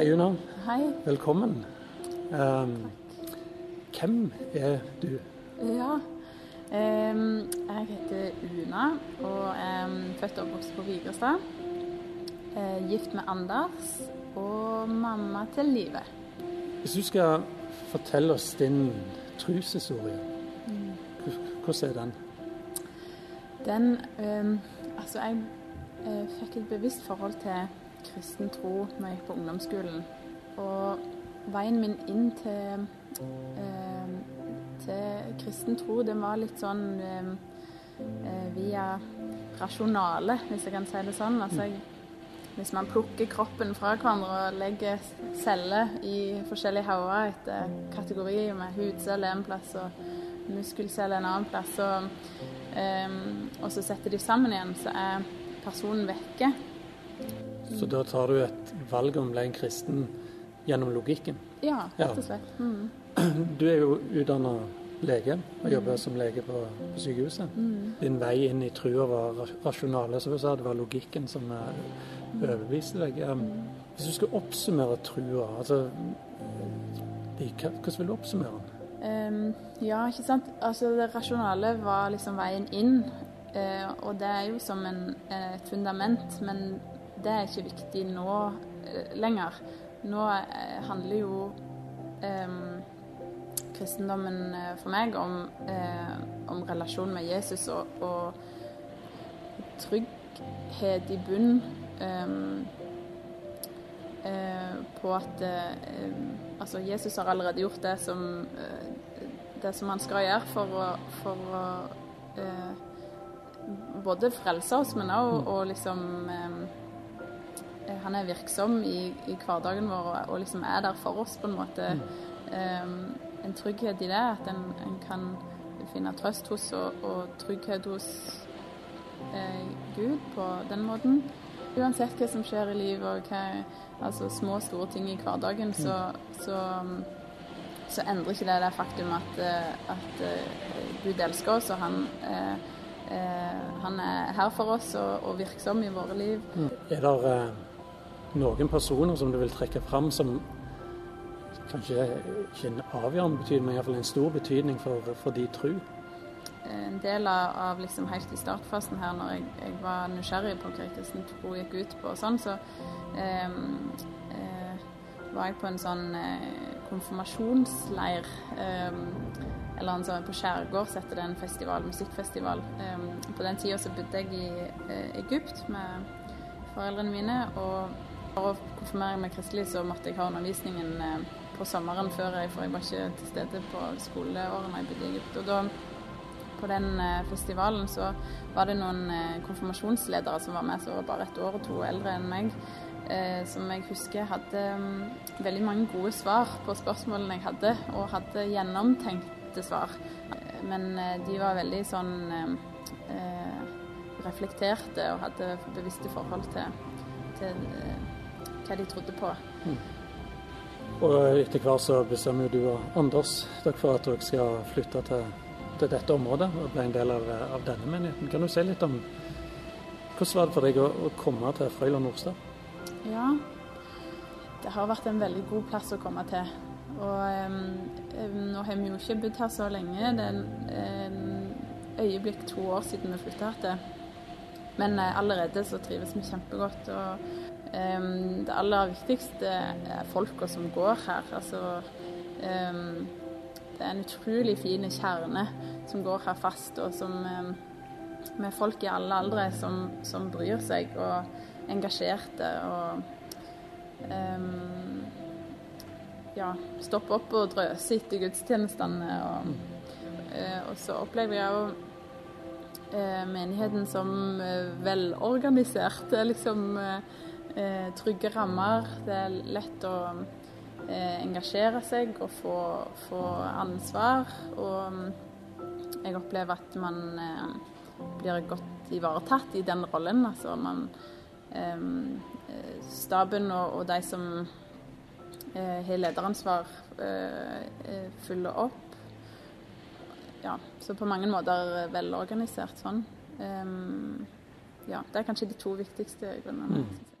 Hei, Una. Hei. Velkommen. Um, hvem er du? Ja. um, jeg heter Una og er født og oppvokst på Vigrestad. Eh, gift med Anders og mamma til Live. Hvis du skal fortelle oss din troshistorie, hvordan er den? Den um, Altså, jeg eh, fikk et bevisst forhold til kristen tro når jeg gikk på ungdomsskolen. Og veien min inn til, eh, til kristen tro, den var litt sånn eh, via rasjonale, hvis jeg kan si det sånn. Altså, jeg, hvis man plukker kroppen fra hverandre og legger celler i forskjellige hauger etter kategori, med hudceller en plass og muskelceller en annen plass, og, em, og så setter de sammen igjen, så er personen vekke. Så da tar du et valg om å bli en kristen gjennom logikken. Ja, rett og slett. Mm. Du er jo utdanna lege og jobber som lege på, på sykehuset. Din vei inn i trua var rasjonale, som du sa. Det var logikken som eh, overbeviste deg. Um, Hvis du skulle oppsummere trua, altså Hvordan vil du oppsummere den? Um, ja, ikke sant. Altså, det rasjonale var liksom veien inn. Uh, og det er jo som en, eh, et fundament, men det er ikke viktig nå eh, lenger. Nå eh, handler jo kristendommen eh, for meg om, eh, om relasjon med Jesus og, og trygghet i bunn. em, eh, på at eh, altså Jesus har allerede gjort det som, det som han skal gjøre for å, for å både frelse oss, men òg og liksom Han er virksom i, i hverdagen vår og, og liksom er der for oss på en måte. Eh, en trygghet i det, at en, en kan finne trøst hos og, og trygghet hos eh, Gud på den måten. Uansett hva som skjer i livet, og hva, altså små og store ting i hverdagen, så, så, så endrer ikke det det faktum at, eh, at eh, Gud elsker oss, og han, eh, eh, han er her for oss og, og virksom i våre liv. Er det eh, noen personer som du vil trekke fram som kanskje ikke en avgjørende betydning, men iallfall en stor betydning for, for de tro? en del av, liksom helt i startfasen her, når jeg, jeg var nysgjerrig på hva kristen tro gikk ut på og sånn, så eh, eh, var jeg på en sånn eh, konfirmasjonsleir. Eh, eller en sånn, på Skjærgård setter det en festival, musikkfestival. Eh, på den tida så bodde jeg i eh, Egypt med foreldrene mine. og for å konfirmere meg kristelig så måtte jeg ha undervisningen eh, på sommeren før jeg, for jeg var ikke til stede på skoleårene jeg bodde i Egypt. Og da på den eh, festivalen så var det noen eh, konfirmasjonsledere som var med, som var bare et år og to eldre enn meg. Som jeg husker hadde mm, veldig mange gode svar på spørsmålene jeg hadde, og hadde gjennomtenkte svar. Men de var veldig sånn reflekterte og hadde bevisste forhold til, til hva de trodde på. Og etter hvert så bestemmer jo du og Anders dere for at dere skal flytte til, til dette området og bli en del av, av denne menigheten. Kan du si litt om hvordan var det for deg å, å komme til Frøyland Nordstad? Ja, det har vært en veldig god plass å komme til. Og em, nå har vi jo ikke bodd her så lenge. Det er en, øyeblikk to år siden vi flytta her. Men eh, allerede så trives vi kjempegodt. Og det aller viktigste er folka som går her. Altså Det er en utrolig fin kjerne som går her fast, og som med folk i alle aldre som, som bryr seg og engasjerte og um, ja, stoppe opp og drøse etter gudstjenestene. Og, eh, og så opplever jeg jo eh, menigheten som eh, velorganisert. Er liksom eh, trygge rammer. Det er lett å eh, engasjere seg og få, få ansvar. Og mm, jeg opplever at man eh, blir godt ivaretatt i den rollen. Altså man eh, Staben og, og de som eh, har lederansvar, eh, følger opp. Ja, så på mange måter velorganisert sånn. Um, ja, det er kanskje de to viktigste grunnene. jeg.